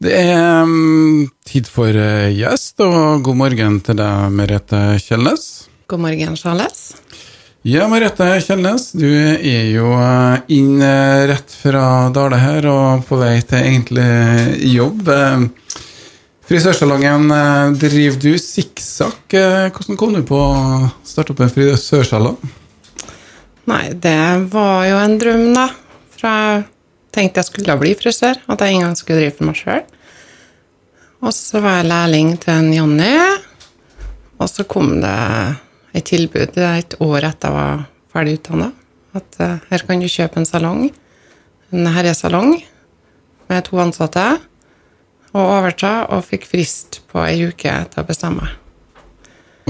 Det er um, tid for uh, gjest, og god morgen til deg, Merete Kjellnes. God morgen, Charles. Ja, Merete Kjellnes, du er jo uh, inn uh, rett fra Dale her og på vei til egentlig jobb. Frisørsalongen driver du sikksakk. Hvordan kom du på å starte opp en frisørsalong? Nei, det var jo en drøm, da. Fra tenkte jeg skulle bli frisør, at jeg en gang skulle drive for meg sjøl. Og så var jeg lærling til en Jonny, og så kom det et tilbud et år etter jeg var ferdig utdanna. At uh, her kan du kjøpe en salong, en herresalong, med to ansatte, og overta, og fikk frist på ei uke til å bestemme.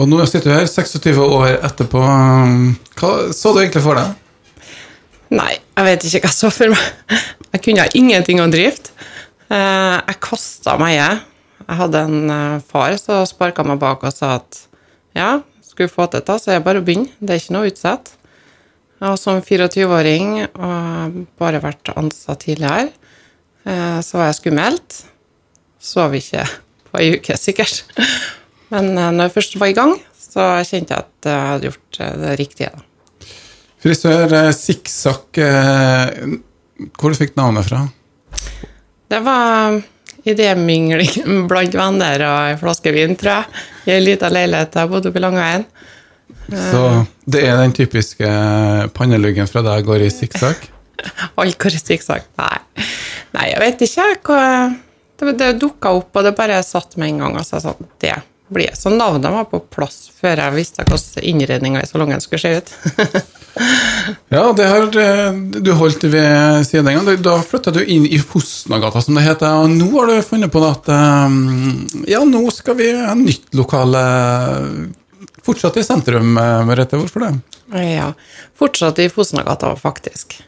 Og nå sitter du her, 26 år etterpå. Um, Hva så du egentlig for deg? Nei, jeg vet ikke hva jeg så for meg. Jeg kunne ingenting å drift. Eh, Jeg kasta mye. Jeg hadde en eh, far som sparka meg bak og sa at ja, skulle få til dette, så er det bare å begynne. Det er ikke noe utsett. Og som 24-åring og bare vært ansatt tidligere, eh, så var jeg skummelt. Sov ikke på ei uke, sikkert. Men når jeg først var i gang, så kjente jeg at jeg hadde gjort det riktige. da. Frisør eh, sikksakk hvor Hvor du fikk navnet fra? Det var idémingling blant venner og en flaske vin, tror jeg. I ei lita leilighet jeg bodde oppe i Langveien. Så det er den typiske panneluggen fra deg går i sikksakk? Alt går i sikksakk. Nei. Nei, jeg vet ikke. Hva, det det dukka opp, og det bare satt med en gang. Og så jeg sa det blir Så navnet var på plass før jeg visste hvordan innredninga i salongen skulle se ut. Ja, det har eh, du holdt ved siden den gang. Da flytta du inn i Fosnagata, som det heter. Og nå har du funnet på at eh, ja, nå skal vi ha nytt lokale fortsatt i sentrum, eh, Merete. Hvorfor det? Ja. Fortsatt i Fosnagata, faktisk.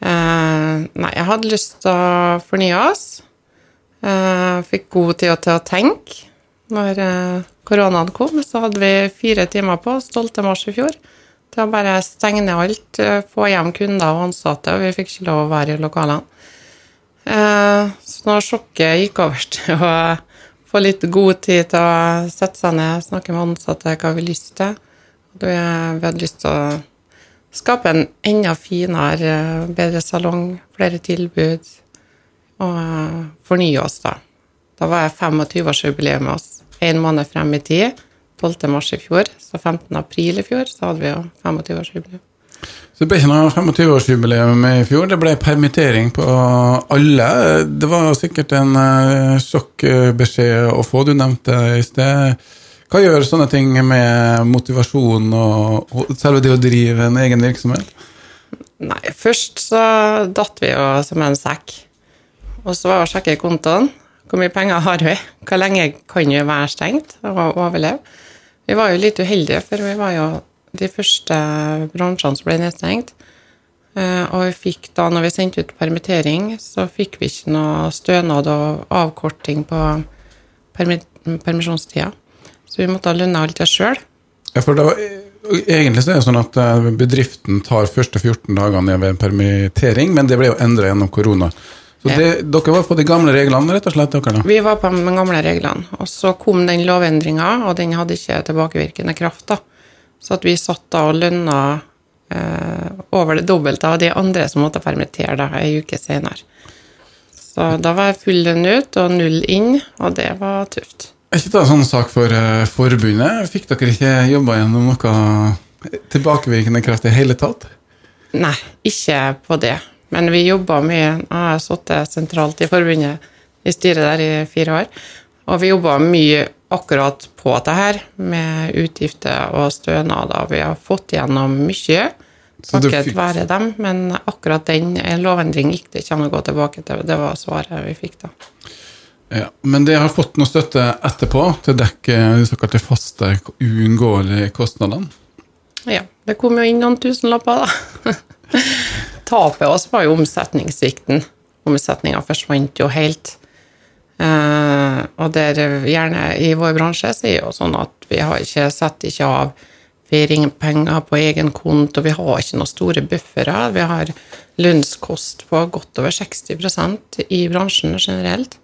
Eh, nei, jeg hadde lyst til å fornye oss. Eh, fikk god tid til å tenke. Når eh, koronaen kom, så hadde vi fire timer på 12. mars i fjor til å bare stenge ned alt, eh, få hjem kunder og ansatte, og vi fikk ikke lov å være i lokalene. Eh, så når sjokket gikk over til å få litt god tid til å sette seg ned, snakke med ansatte hva vi lyst til, vi hadde lyst til å skape en enda finere, bedre salong, flere tilbud, og fornye oss, da. Da var jeg 25-årsjubileum med oss, en måned frem i tid, 12. mars i fjor, så 15. april i fjor, så hadde vi jo 25-årsjubileum. Så det ble ikke noe 25-årsjubileum i fjor. Det ble permittering på alle. Det var sikkert en eh, sjokkbeskjed å få. Du nevnte i sted. Hva gjør sånne ting med motivasjon og, selve det å drive en egen virksomhet? Nei, først så datt vi jo som en sekk. Og så var jeg og sjekke kontoen. Hvor mye penger har vi? Hvor lenge kan vi være stengt og overleve? Vi var jo litt uheldige, for vi var jo de første bransjene som ble nedstengt. Eh, Og vi fikk da, når vi sendte ut permittering, så fikk vi ikke noe stønad og avkorting på permisjonstida. Så vi måtte ha lønna alt det sjøl. Ja, egentlig så er det sånn at eh, bedriften tar første 14 dagene ved permittering, men det ble jo endra gjennom korona. Så det, dere var på de gamle reglene, rett og slett? dere da? Vi var på de gamle reglene, og så kom den lovendringa, og den hadde ikke tilbakevirkende kraft. da. Så at vi satt da og lønna eh, over det dobbelte av de andre som måtte permittere da, ei uke senere. Så da var jeg full lønn ut og null inn, og det var tøft. Er ikke det en sånn sak for eh, forbundet? Fikk dere ikke jobba gjennom noe tilbakevirkende kraft i hele tatt? Nei, ikke på det. Men vi jobba mye. Jeg har sittet sentralt i forbundet, i styret der i fire år. Og vi jobba mye akkurat på det her, med utgifter og stønader. Vi har fått gjennom mye, takket fikk- være dem. Men akkurat den lovendringen gikk det ikke an å gå tilbake til. Det var svaret vi fikk da. Ja, Men det har fått noe støtte etterpå til å dekke de såkalte faste, uunngåelige kostnadene? Ja, det kom jo inn noen tusenlapper, da. Tapet oss var jo omsetningssvikten. Omsetninga forsvant jo helt. Uh, og der gjerne i vår bransje så er jo sånn at vi har ikke setter ikke av feriepenger på egen konto, vi har ikke noen store buffere. Vi har lønnskost på godt over 60% i bransjen generelt.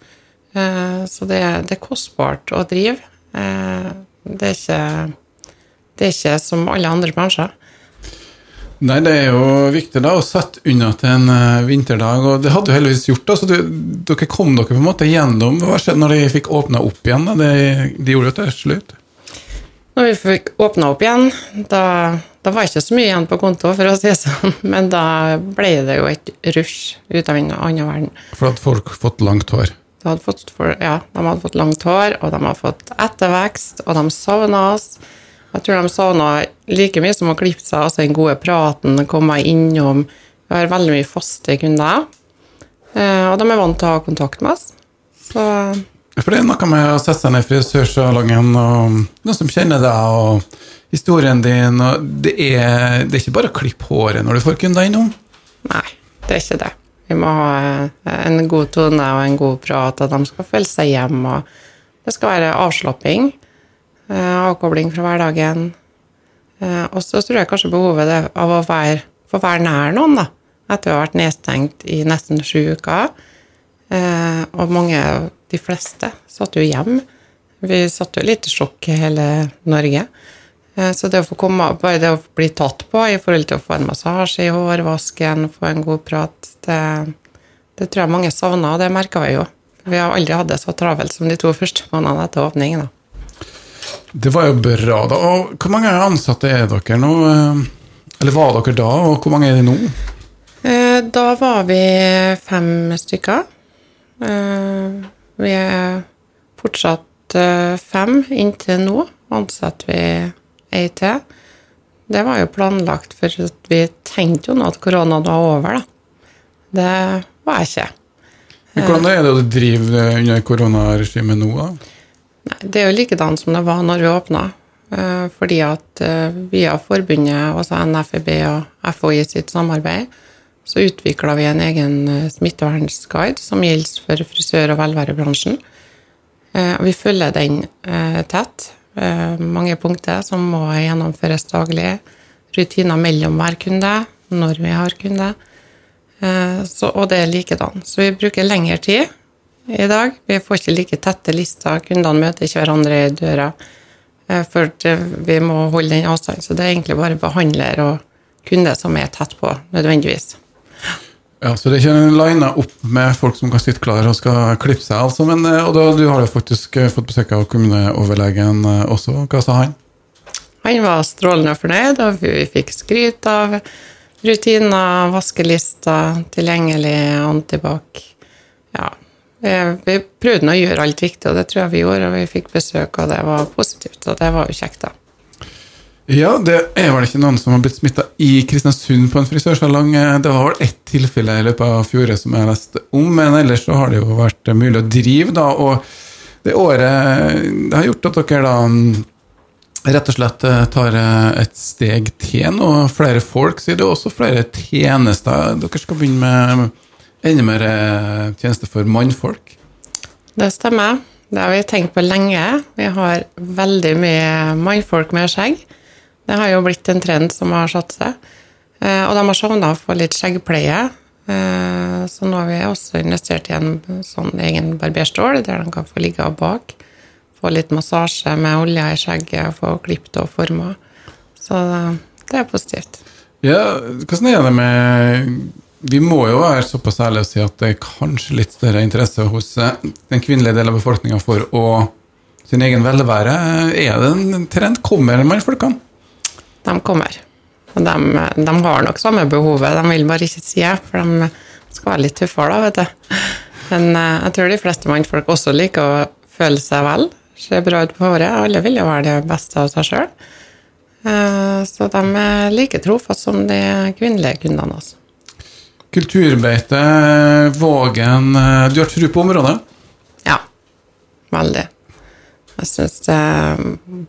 Uh, så det, det, er kostbart å drive. Uh, det er ikke, det er ikke som alle andre bransjer. Nei, det er jo viktig da å sette unna til en uh, vinterdag, og det hadde jo heldigvis gjort. da, så du, Dere kom dere på en måte gjennom. Hva skjedde når de fikk åpna opp igjen? da? De, de gjorde jo til slutt? Når vi fikk åpna opp igjen, da, da var det ikke så mye igjen på konto, for å si det sånn, men da ble det jo et rush ut av en annen verden. For at folk fått langt hår? De hadde fått, for, ja, de hadde fått langt hår, og de hadde fått ettervekst, og de savna oss. Jeg tror de savna like mye som å klippe seg, altså den gode praten, komme innom. Vi har veldig mye faste kunder, eh, og de er vant til å ha kontakt med oss. Så For det er noe med å sette seg ned i frisørsalongen, og noen som kjenner deg, og historien din, og det er, det er ikke bare å klippe håret når du får kunder innom? Nei, det er ikke det. Vi må ha eh, en god tone og en god prat, og de skal føle seg hjemme. og Det skal være avslapping. Eh, avkobling fra hverdagen. Eh, og så tror jeg kanskje behovet av å være, få være nær noen, da. Etter å ha vært nedstengt i nesten sju uker. Eh, og mange, de fleste, satt jo hjem. Vi satt jo litt i sjokk i hele Norge. Så det å få komme, bare det å bli tatt på i forhold til å få en massasje i hårvasken, få en god prat, det, det tror jeg mange savna, og det merka vi jo. Vi har aldri hatt det så travelt som de to første månedene etter åpning. da. Det var jo bra, da. Og hvor mange ansatte er dere nå? Eh, eller var dere da, og hvor mange er det nå? Eh, da var vi fem stykker. Eh, vi er fortsatt fem inntil nå. Ansetter vi ei til. Det var jo planlagt, for vi tenkte jo nå at koronaen var over, da. Det var jeg ikke. Men Hvordan er det å drive under koronaregimet nå, da? Nei, det er jo likedan som det var når vi åpna. Eh, fordi at eh, via forbundet, altså NFEB og FHI sitt samarbeid, så utvikla vi en egen eh, smittevernsguide som gjelder for frisør- og velværebransjen. Vi følger den tett. Mange punkter som må gjennomføres daglig. Rutiner mellom hver kunde, når vi har kunde. Så, og det er likedan. Så vi bruker lengre tid i dag. Vi får ikke like tette lister, kundene møter ikke hverandre i døra. Eh, for vi må holde den avstanden. Så det er egentlig bare behandler og kunde som er tett på, nødvendigvis. Ja, Så det er ikke lina opp med folk som kan sitte klar og skal klippe seg, altså. Men, eh, og da, du har jo faktisk eh, fått besøk av kommuneoverlegen også. Hva sa han? Han var strålende fornøyd, og vi fikk skryt av rutiner, vaskelister, tilgjengelig antibac. Ja, vi prøvde å gjøre alt riktig, og det tror jeg vi gjorde. Og vi fikk besøk, og det var positivt. Og det var jo kjekt, da. Ja, det er vel ikke noen som har blitt smitta i Kristiansund på en frisørsalong. Det var vel ett tilfelle i løpet av fjoråret som jeg leste om, men ellers så har det jo vært mulig å drive, da. Og det året det har gjort at dere da mm, rett og slett eh, tar eh, et steg til nå. Flere folk, sier det også flere tjenester. Dere skal begynne med enda mer eh, tjeneste for mannfolk? Det stemmer. Det har vi tenkt på lenge. Vi har veldig mye mannfolk med skjegg. Det har jo blitt en trend som har satt seg. Eh, og de har savna å få litt skjeggpleie. Eh, så nå har vi også investert i en sånn egen barberstål der de kan få ligge bak. Få litt massasje med olje i skjegget, og få klippet og forma. Så det er positivt. Ja, hvordan er det med vi må jo være såpass ærlige og si at det er kanskje litt større interesse hos eh, den kvinnelige delen av befolkninga for å sin egen velvære. Er det en trend? Kommer mannfolkene? De kommer. Og de, de, har nok samme behovet, de vil bare ikke si det, for de skal være litt tøffere, da, vet du. Men eh, jeg tror de fleste mannfolk også liker å føle seg vel, se bra ut på håret. Alle vil jo være det beste av seg sjøl. Eh, så de er like trofast som de kvinnelige kundene. også. Kulturbeite, Vågen Du har tro på området? Ja, veldig. Jeg syns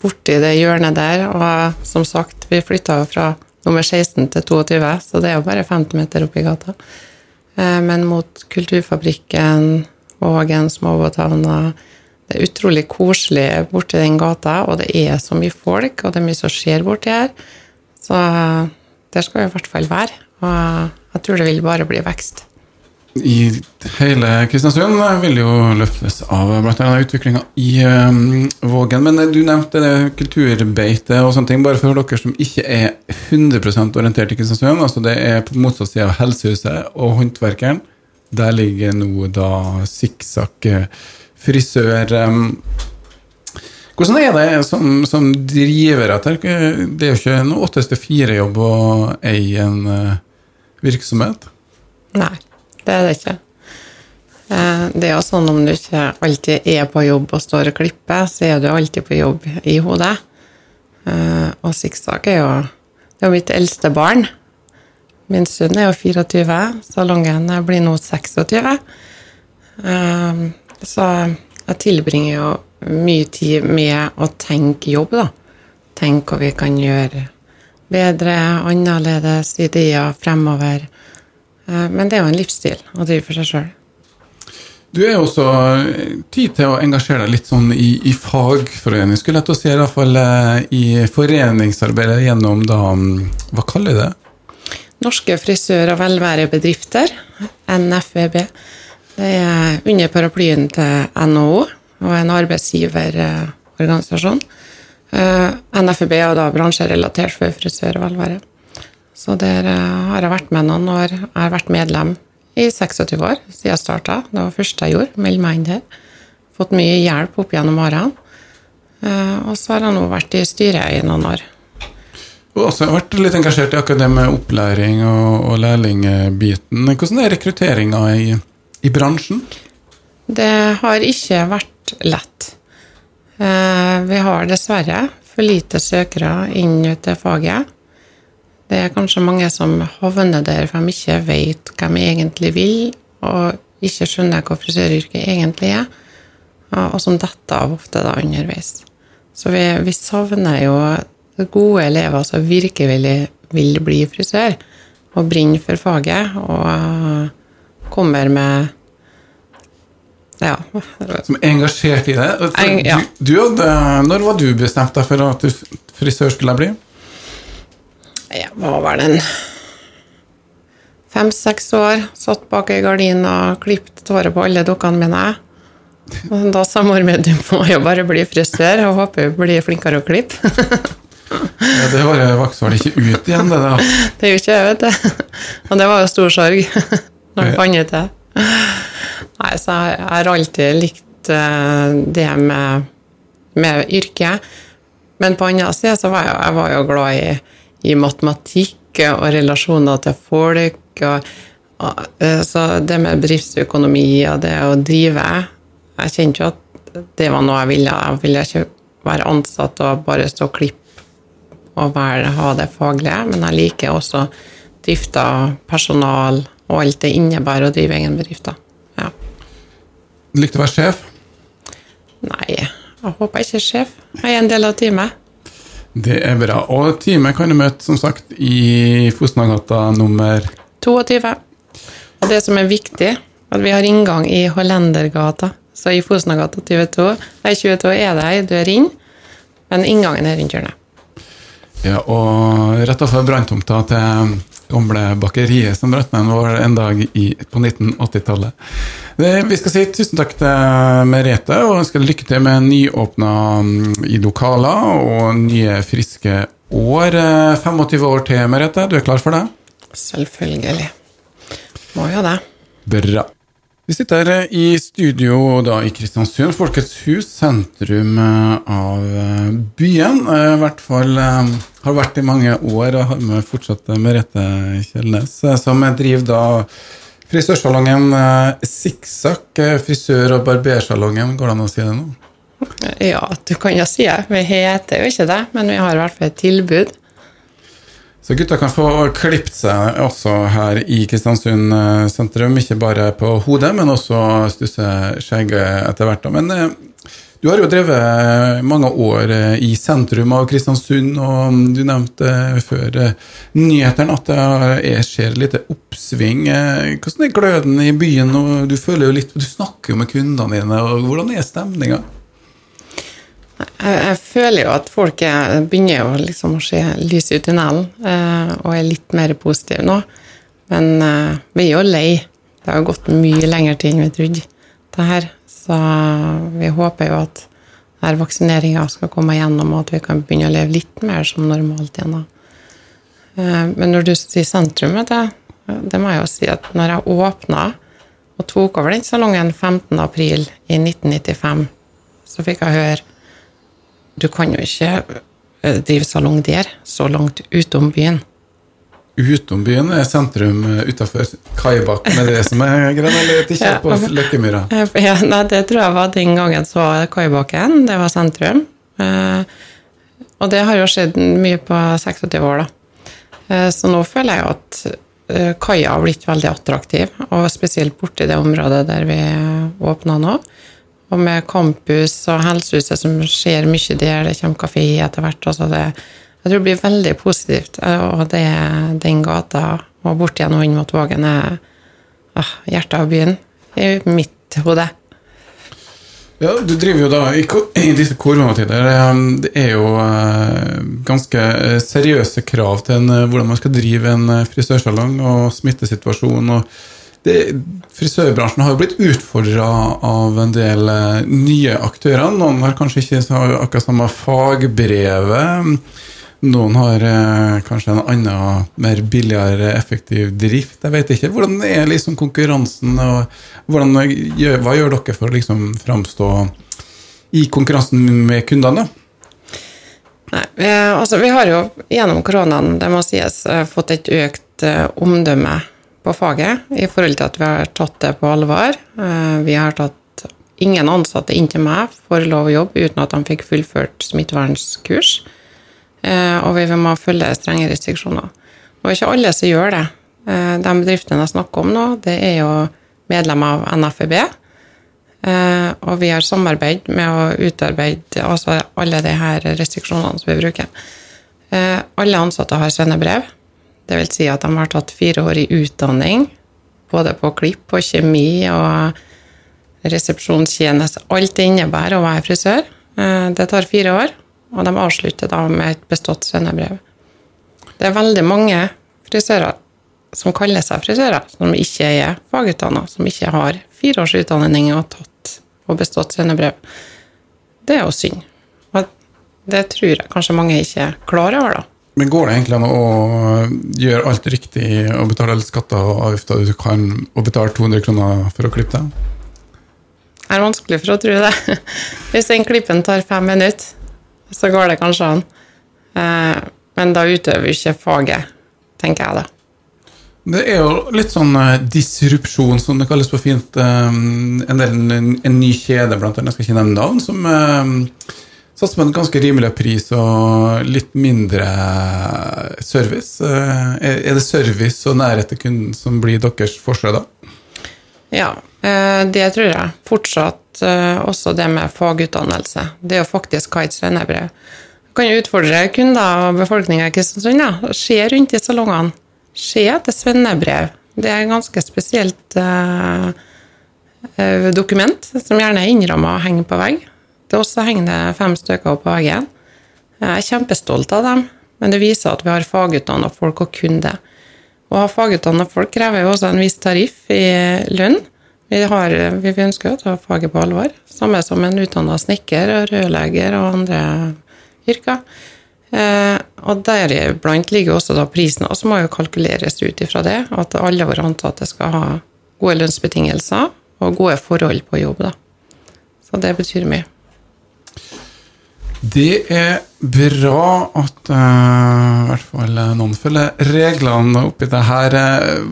borti det hjørnet der Og som sagt, vi flytta jo fra nummer 16 til 22, så det er jo bare 50 meter opp i gata. Eh, men mot Kulturfabrikken, Vågen, småbåthavna Det er utrolig koselig borti den gata, og det er så mye folk, og det er mye som skjer borti her. Så der skal vi i hvert fall være. Og jeg tror det vil bare bli vekst. i hele Kristiansund vil jo løftes av bl.a. utviklinga i um, Vågen. Men du nevnte det kulturbeite og sånne ting. Bare for dere som ikke er 100 orientert i Kristiansund. altså Det er på motsatt side av Helsehuset og Håndverkeren. Der ligger nå da Sikksakk frisør. Um, hvordan er det som, som driver etter? Det er jo ikke noe åtte til fire-jobb å eie en uh, virksomhet? Nei, det er det ikke. Eh, det er jo sånn om du ikke alltid er på jobb og står og klipper, så er du alltid på jobb i hodet. Eh, og Sikksakk er jo det er mitt eldste barn. Min sønn er jo 24, salongen blir nå 26. Eh, så jeg tilbringer jo mye tid med å tenke jobb, da. Tenke hva vi kan gjøre bedre, annerledes, ideer fremover. Eh, men det er jo en livsstil å drive for seg sjøl. Du er jo også tid til å engasjere deg litt sånn i, i fagforening, skulle jeg til å si, i hvert fall eh, i foreningsarbeidet gjennom da mm, Hva kaller de det? Norske frisør- og velværebedrifter, NFVB. Det er under paraplyen til NHO og en arbeidsgiverorganisasjon. Uh, NFB er da bransjerelatert for frisør og velvære. Så der uh, har jeg vært med noen år. Jeg har vært medlem i 26 år siden jeg starta. Det var det første jeg gjorde. Melde meg inn der. Fått mye hjelp opp gjennom årene. Uh, og så har jeg nå vært i styret i noen år. Du har også vært litt engasjert i akkurat det med opplæring og, og lærlingbiten. Hvordan er rekrutteringa i, i bransjen? Det har ikke vært lett. Eh, vi har dessverre for lite søkere inn til faget. Det er kanskje mange som havner der for de ikke vet hva de egentlig vil, og ikke skjønner hva frisøryrket egentlig er, og som detter av ofte da underveis. Så vi, vi savner jo gode elever som virkelig vil bli frisør, og brenner for faget, og kommer med ja. Som er engasjert i det? En, ja. du, du hadde, når var du bestemt deg for at du frisør skulle bli? Jeg var vel en fem-seks år. Satt bak ei gardin og klippet håret på alle dukkene mine. Og da sa mor mi du må jo bare bli frisør og håper du blir flinkere å klippe. ja, det håret vokste vel ikke ut igjen, det da? Det gjorde ikke jeg, vet du. Og det var jo stor sorg når jeg fant ut det. Nei, så jeg har alltid likt eh, det med, med yrket. Men på andre side så var jeg, jeg var jo glad i, i, matematikk og relasjoner til folk. Og, og, eh, så det med bedriftsøkonomi og det å drive Jeg kjente jo at det var noe jeg ville. Jeg ville ikke være ansatt og bare stå og klippe og være, ha det faglige, men jeg liker også drifta, personal og alt det innebærer å drive egen bedrift. da. Likte å være sjef? Nei, jeg håper jeg ikke er sjef. Jeg er en del av teamet. Det er bra. Og teamet kan du møte som sagt i Fosnagata nummer 22. Og det som er viktig, at vi har inngang i Hollendergata. Så i Fosnagata 22, nei, 22 er det ei dør inn, men inngangen er rundt hjørnet. Ja, og rett overfor branntomta til gamle bakeriet som brøtnen vår var en dag i, på 1980-tallet. Vi skal si tusen takk til Merete og ønsker lykke til med nyåpna mm, i lokaler og nye, friske år. 25 år til, Merete. Du er klar for det? Selvfølgelig. Må jo det. Bra. Vi sitter her i studio da i Kristiansund, Folkets hus, sentrum eh, av eh, byen. Eh, I hvert fall har vært i mange år, og har med fortsatt Merete Kjellnes, som driver da frisørsalongen Sikksakk, frisør- og barbersalongen. Går det an å si det nå? Ja, du kan jo si det. Vi heter jo ikke det, men vi har i hvert fall et tilbud. Så gutta kan få klippet seg også her i Kristiansund eh, sentrum. Ikke bare på hodet, men også stusse skjegget etter hvert. Men eh, du har jo drevet mange år eh, i sentrum av Kristiansund, og du nevnte før nyhetene at det skjer litt oppsving. Hvordan er gløden i byen? Du føler jo litt, du snakker jo med kundene dine. og Hvordan er stemninga? Jeg, føler jo at folk er, begynner jo liksom å se lys i tunnelen, eh, og er litt mer positive nå. Men eh, vi er jo lei Det har gått mye lengre tid enn vi trodde, det her. Så vi håper jo at vaksineringa skal komme igjennom, og at vi kan begynne å leve litt mer som normalt igjen. Eh, men når du sier sentrum, det, det må jeg jo si at når jeg åpna og tok over den salongen 15. april i 1995, så fikk jeg høre Du kan jo ikke eh, drive salong der, så langt utom byen utom byen er sentrum eh, utafor Kaibak, med det som er greia, eller ikke på Løkkemyra? Ja, nei, det tror jeg var den gangen så Kaibakken, det var sentrum. Eh, og det har jo skjedd mye på 26 år, da. Eh, så nå føler jeg at eh, kaia har blitt veldig attraktiv, og spesielt borti det området der vi åpna nå. Og med campus og helsehuset som skjer mye der, det kommer kafé etter hvert. altså det jeg tror det blir veldig positivt. Og det, den gata og bort igjen og inn mot Vågen er ah, hjertet av byen i mitt hode. Ja, Du driver jo da i, i disse koronatider. Det er jo eh, ganske eh, seriøse krav til en, eh, hvordan man skal drive en frisørsalong og smittesituasjon. og det, Frisørbransjen har jo blitt utfordra av en del nye aktører. Noen har kanskje ikke akkurat samme fagbrevet. Noen har eh, kanskje en annen, mer billigere, effektiv drift. Jeg vet ikke. Hvordan er liksom konkurransen, og hvordan, hva gjør dere for å liksom framstå i konkurransen med kundene? Nei, altså, vi har jo gjennom koronaen, det må sies, eh, fått et økt omdømme på faget i forhold til at vi har tatt det på alvor. Uh, vi har tatt Ingen ansatte inntil meg får lov å jobbe uten at de fikk fullført smittevernskurs. Eh, og vi må følge strenge restriksjoner. Og ikke alle som gjør det. Eh, de bedriftene jeg snakker om nå, det er jo medlemmer av NFEB. Eh, og vi har samarbeid med å utarbeide altså alle de her restriksjonene som vi bruker. Alle ansatte har svennebrev. Det vil si at de har tatt fire år i utdanning, både på klipp og kjemi og resepsjonstjeneste. Alt det innebærer å være frisør. Det tar fire år. Og de avslutter da med et bestått svennebrev. Det er veldig mange frisører som kaller seg frisører, som ikke er fagutdanna, som ikke har fire års utdanning og tatt og bestått svennebrev. Det er jo synd. Og det tror jeg kanskje mange ikke er klar over, da. Men går det egentlig an å gjøre alt riktig og betale alle skatter og avgifter du kan, og betale 200 kroner for å klippe deg? Det er vanskelig for å tro det. Hvis den klippen tar fem minutter, så går det kanskje an. Eh, men da utøver vi ikke faget, tenker jeg da. Det er jo litt sånn eh, disrupsjon, som det kalles på fint. Eh, en, del, en, ny kjede, blant annet, jeg skal ikke nevne navn, som satser på en ganske rimelig pris og litt mindre service. Er det service og nærhet til kunden som blir deres forskjell da? Ja, det tror jeg. Fortsatt uh, også det med fagutdannelse. Det å faktisk ha et svennebrev. Du kan jo utfordre kunder og befolkninga i Kristiansund. Ja. Se rundt i salongene. Se etter svennebrev. Det er et ganske spesielt dokument, som gjerne er innramma og henger på vegg. Til oss henger det fem stykker på veggen. Jeg er kjempestolt av dem, men det viser at vi har fagutdanna folk og kunder. Å ha fagutdanna folk krever jo også en viss tariff i lønn. Vi, har, vi ønsker å ta faget på alvor. Samme som en utdanna snekker, rørlegger og andre yrker. Eh, og deriblant ligger også da prisen, og så må jo kalkuleres ut ifra det. At alle våre ansatte skal ha gode lønnsbetingelser og gode forhold på jobb. da. Så det betyr mye. Det er bra at uh, i hvert fall noen følger reglene oppi det her.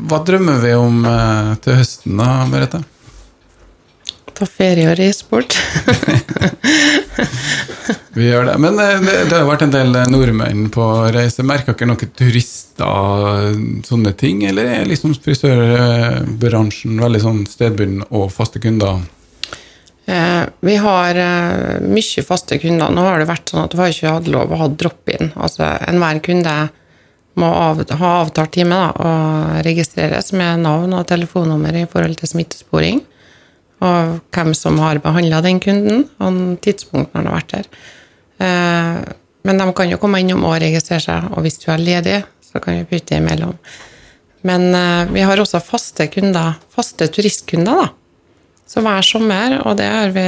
Hva drømmer vi om uh, til høsten, da, Merete? Ta ferie og reise bort. vi gjør det. Men uh, det, det, har vært en del nordmenn på reise. Merker dere noen turister, sånne ting? Eller er liksom frisørbransjen veldig sånn stedbunden og faste kunder? Eh, vi har eh, mye faste kunder. Nå har det vært sånn at vi har ikke hatt lov å ha drop-in. Altså enhver kunde må ha avtalt time da, og registreres med navn og telefonnummer i forhold til smittesporing. Og hvem som har behandla den kunden, og tidspunkt når han har vært der. Eh, men de kan jo komme innom og registrere seg, og hvis du er ledig, så kan vi putte imellom. Men vi har også faste kunder, faste turistkunder, da. Så hver sommer, og det har vi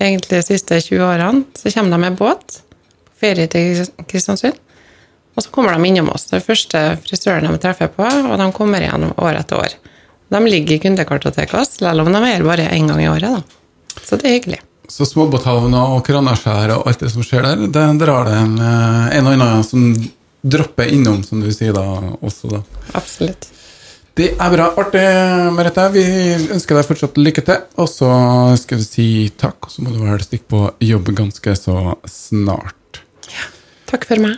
egentlig de siste 20 årene, så kommer de med båt på ferie til Kristiansund. Og så kommer de innom oss. Det er første frisøren de treffer på, og de kommer igjen år etter år. De ligger i kundekartoteket vårt, selv om de er bare én gang i året. da. Så det er hyggelig. Så småbåthavna og Kranaskjær og alt det som skjer der, det drar det en, eh, en og annen som dropper innom, som du sier da også, da. Absolutt. Det er bra. Artig, Merete. Vi ønsker deg fortsatt lykke til. Og så skal vi si takk, og så må du vel stikke på jobb ganske så snart. Ja. Takk for meg.